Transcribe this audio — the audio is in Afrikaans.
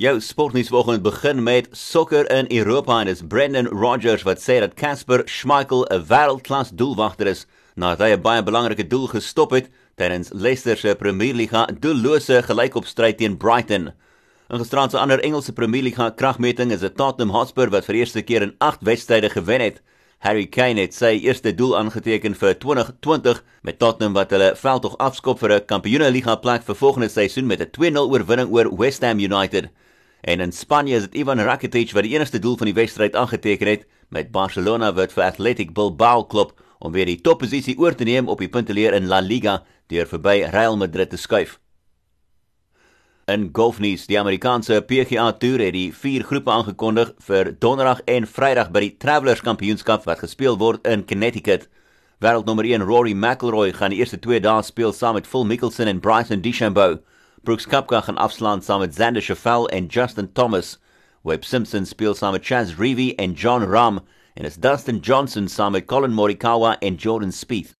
Jou sportnuus vanoggend begin met sokker in Europa en dis Brendan Rodgers wat sê dat Casper Schmeichel 'n wêreldklas doelwagter is nadat hy 'n baie belangrike doel gestop het tydens Leicester se Premierliga doellose gelykopstryd teen Brighton. In gisteraand se ander Engelse Premierliga kragmeting is dit Tottenham Hotspur wat vir eerste keer in 8 wedstryde gewen het. Harry Kane het sy eerste doel aangeteken vir 2020 met Tottenham wat hulle veldtog afskop vir 'n Kampioenligga plek vir volgende seisoen met 'n 2-0 oorwinning oor West Ham United. En in Spanje is dit Ivan Rakitic wat die enigste doel van die wedstryd aangeteken het met Barcelona wat vir Athletic Bilbao klop om weer die topposisie oor te neem op die punteleer in La Liga deur verby Real Madrid te skuif. In golfnuus, die Amerikaanse PGA Tour het die vier groepe aangekondig vir Donderdag en Vrydag by die Travelers Kampioenskap wat gespeel word in Connecticut. Wêreldnommer 1 Rory McIlroy gaan die eerste 2 dae speel saam met Phil Mickelson en Bryson DeChambeau. Brooks Koepka gaan afslaan saam met Xander Schauffele en Justin Thomas. Webb Simpson speel saam met Chaz Reavie en John Rahm en is Dustin Johnson saam met Colin Morikawa en Jordan Spieth.